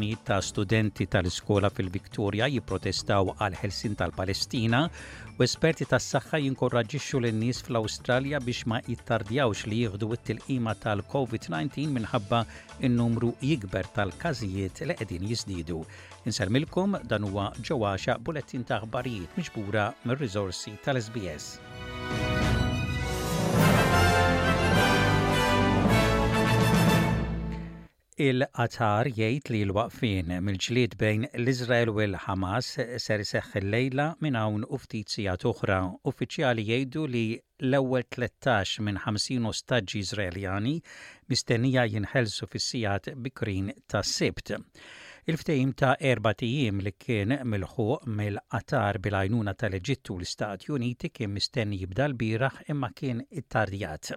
Mijiet ta' studenti tal-iskola fil-Victoria jipprotestaw għall-ħelsien tal-Palestina u esperti tas-saħħa jinkoraġġixxu lin-nies fl-Awstralja biex ma jittardjawx li jieħdu t-tilqima tal-COVID-19 minħabba n-numru jikber tal-każijiet li qegħdin jiżdiedu. Insellmilkom dan huwa ġo għaxa bulettin ta' aħbarijiet miġbura mir-riżorsi tal-SBS. Il-Qatar jgħid li l-waqfien mill-ġlied bejn l-Iżrael u l-Ħamas ser iseħħ illejla minn hawn u ftit sigħat oħra. Uffiċjali jgħidu li l-ewwel tlettax minn ħamsin ostaġġi Iżraeljani mistennija jinħelsu fis-sigħat bikrin tas-Sibt. Il-ftehim ta' erbat ijiem li kien milħuq mill-Qatar bil-għajnuna tal-Eġittu u l-Istati Uniti kien mistenni jibda l-bieraħ imma kien ittardjat.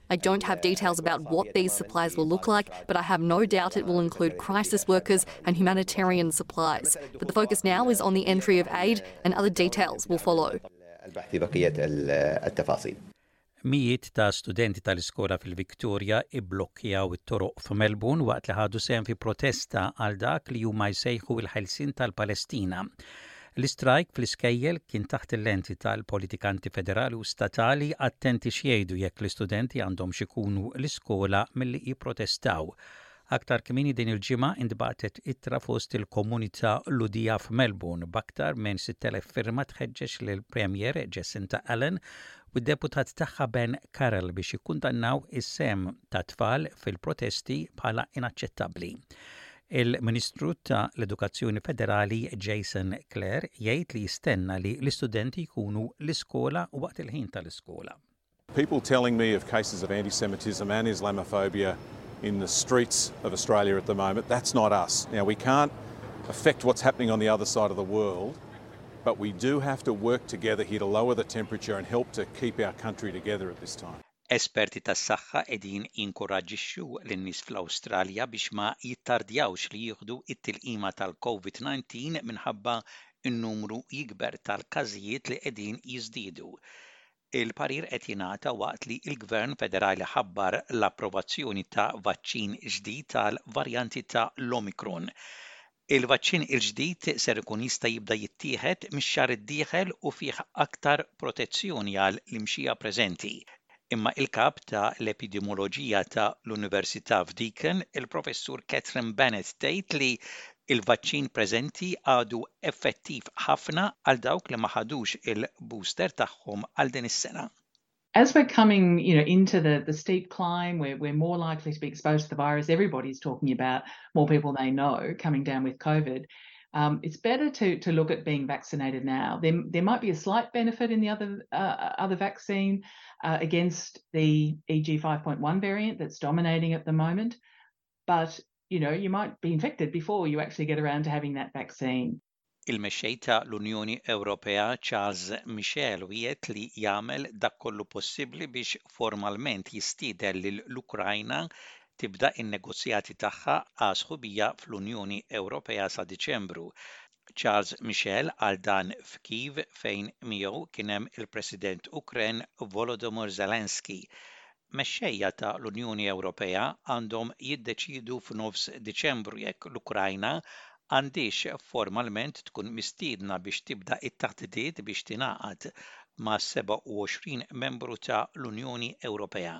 I don't have details about what these supplies will look like, but I have no doubt it will include crisis workers and humanitarian supplies. But the focus now is on the entry of aid and other details will follow. Mijiet ta' studenti tal-iskola fil-Victoria ibblokkjaw it-toroq f'Melbourne waqt li ħadu sehem fi protesta għal dak li huma jsejħu l-ħelsien tal-Palestina. L-istrajk fl-iskejjel kien taħt il-lenti tal-politikanti federali u statali attenti x'jgħidu jekk l-istudenti għandhomx ikunu l-iskola milli jipprotestaw. Aktar kmieni din il-ġimgħa intbagħtet ittra fost il-komunità Lhudija f'Melbourne b'aktar minn 6,000 firma tħeġġeġ lill-Premier Jacinta Allan u d-Deputat tagħha Ben Carroll biex jikkundannaw is-sehem tat-tfal fil-protesti bħala inaċċettabbli. Il-Ministru ta' l-Edukazzjoni Federali Jason Clare jgħid li jistenna li l-istudenti jkunu l-iskola waqt il-ħin tal-iskola. People telling me of cases of anti-Semitism and Islamophobia in the streets of Australia at the moment, that's not us. Now we can't affect what's happening on the other side of the world, but we do have to work together here to lower the temperature and help to keep our country together at this time. Esperti tas-saħħa qegħdin jinkuraġġixxu lin-nies fl-Awstralja biex ma jittardjawx li jieħdu t-tilqima tal-Covid-19 minħabba n-numru jikber tal-każijiet li qegħdin jiżdiedu. Il-parir qed jingħata waqt li l-Gvern Federali ħabbar l-approvazzjoni ta' vaċċin ġdid għall-varjanti ta' l-Omicron Il-vaċċin il-ġdid ser ikun jista' jibda jittieħed mix-xahar id-dieħel u fih aktar protezzjoni għal l-imxija preżenti, imma il-Kap ta' l-Epidimoloġija ta' l-Università f'Deakin, il-Professur Catherine Bennett tgħid li l-vaċċin preżenti għadu effettiv ħafna għal dawk li ma ħadux il-booster tagħhom għal din is-sena. As we're coming, you know, into the, the steep climb we're more likely to be exposed to the virus, everybody's talking about more people they know coming down with COVID um, it's better to to look at being vaccinated now. There, there might be a slight benefit in the other uh, uh other vaccine uh, against the EG 5.1 variant that's dominating at the moment, but you know you might be infected before you actually get around to having that vaccine. Il-Mexxej ta' l-Unjoni Ewropea Charles Michel wiegħed li jagħmel dak kollu possibbli biex formalment jistieden lill-Ukrajna tibda n-negozjati tagħha għal sħubija fl-Unjoni Ewropea sa Diċembru. Charles Michel qal dan f'Kyiv fejn miegħu kien hemm il-President Ukren Volodymyr Zelensky Mexxejja ta' l-Unjoni Ewropea għandhom jiddeċiedu f'nofs Diċembru jekk l-Ukrajna għandhiex formalment tkun mistiedna biex tibda t-taħditiet biex tingħaqad mas-27 membru ta' l-Unjoni Ewropea.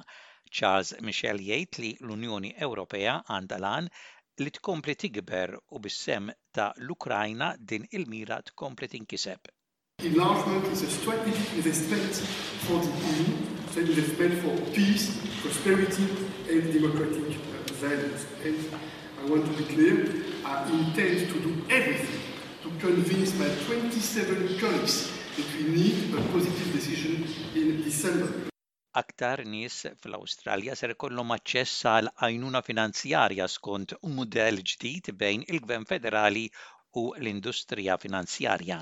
Charles Michel jgħid li l-Unjoni Ewropea għandha l-għan li tkompli tikber u bis-sehem ta' l-Ukrajna din il-mira tkompli tinkiseb. Enlargement is a strategic respect for the EU, a investment for peace, prosperity and democratic values. And I want to be clear, I intend to do everything to convince my 27 colleagues that we need a positive decision in December. aktar nies fl-awstralja ser ikollhom aċċess għal għajnuna finanzjarja skont mudell ġdid bejn il-gvern federali u l-industrija finanzjarja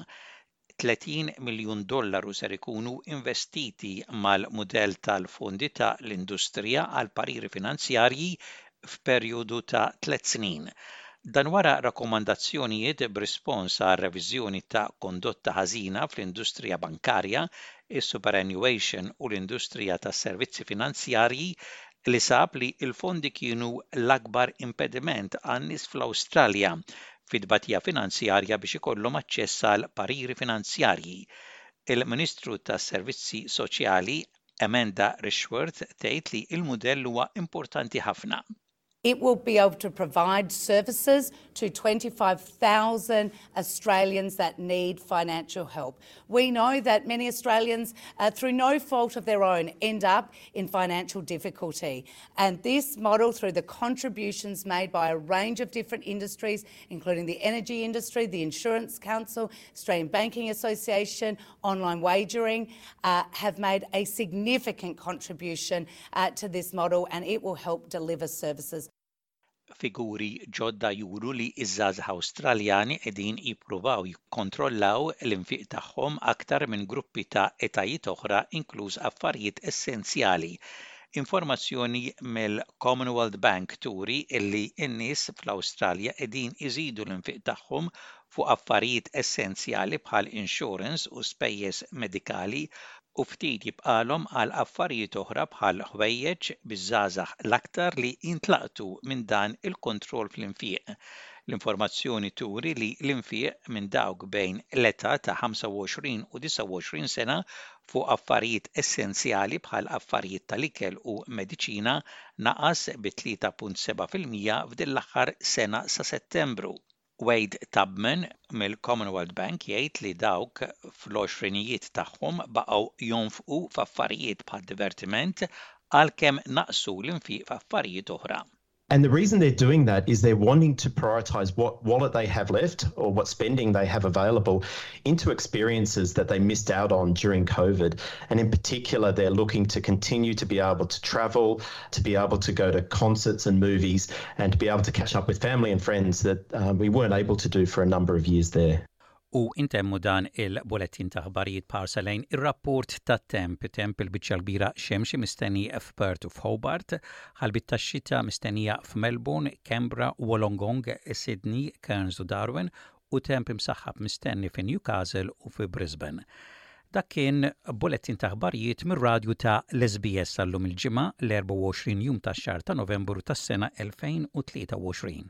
30 miljun dollaru ser ikunu investiti mal-mudell tal-fondi ta' l-industrija għall-pariri finanzjarji f'perjodu ta' tliet snin. Dan wara rakkomandazzjonijiet b'rispons għar-reviżjoni ta' kondotta ħażina fl-industrija bankarja, is-superannuation u l-industrija tas-servizzi finanzjarji li sab li l-fondi kienu l-akbar impediment għan-nies fl-Awstralja fi tbatija finanzjarja biex ikollhom aċċess għal pariri finanzjarji. Il-Ministru tas-Servizzi Soċjali, Amanda Rishworth tgħid li il-mudell huwa importanti ħafna. It will be able to provide services to 25,000 Australians that need financial help. We know that many Australians, uh, through no fault of their own, end up in financial difficulty. And this model, through the contributions made by a range of different industries, including the energy industry, the Insurance Council, Australian Banking Association, online wagering uh, have made a significant contribution uh, to this model and it will help deliver services. Figuri ġodda juru li iż-żgħażagħ Awstraljani qegħdin jippruvaw jikkontrollaw l-infiq tagħhom aktar minn gruppi ta' etajiet oħra inkluż affarijiet essenzjali. Informazzjoni mill-Commonwealth Bank turi illi n-nies fl-Awstralja qegħdin iżidu l-infiq tagħhom fuq affarijiet essenzjali bħal insurance u spejjeż medikali u ftit jibqagħlhom għal affarijiet oħra bħal ħwejjeġ biż-żgħażagħ l-aktar li jintlaqtu minn dan il-kontroll fl-infiq. L-informazzjoni turi li l-infiq minn dawk bejn l-età ta' 25 u 29 sena fuq affarijiet essenzjali bħal affarijiet tal-ikel u mediċina naqas bi 3.7 fil-mija f'din l-aħħar sena sa Settembru Wade Tubman mill-Commonwealth Bank jgħid li dawk fl-għoxrinijiet tagħhom baqgħu jonfqu f'affarijiet bħad-divertiment għalkemm naqqsu l-infiq f'affarijiet oħra. And the reason they're doing that is they're wanting to prioritise what wallet they have left or what spending they have available into experiences that they missed out on during Covid and in particular they're looking to continue to be able to travel, to be able to go to concerts and movies and to be able to catch up with family and friends that we weren't able to do for a number of years there. U intemmu dan il-bulettin ta' aħbarijiet b'ħarsa lejn ir-rapport tat-temp. Temp il-biċċa l-kbira xemxi mistenni f'Perth u f'Hobart, ħalbiet tax-xita mistennija f'Melbourne, Canberra, Wollongong, Sydney, Cairns u Darwin, u temp imsaħħab mistenni fi Newcastle u fi Brisbane. Dak kien bulettin ta' aħbarijiet mir-radju ta' l-SBS għallum il-Ġimgħa l-24 jum tax-xahar ta' Novembru tas-sena 2023.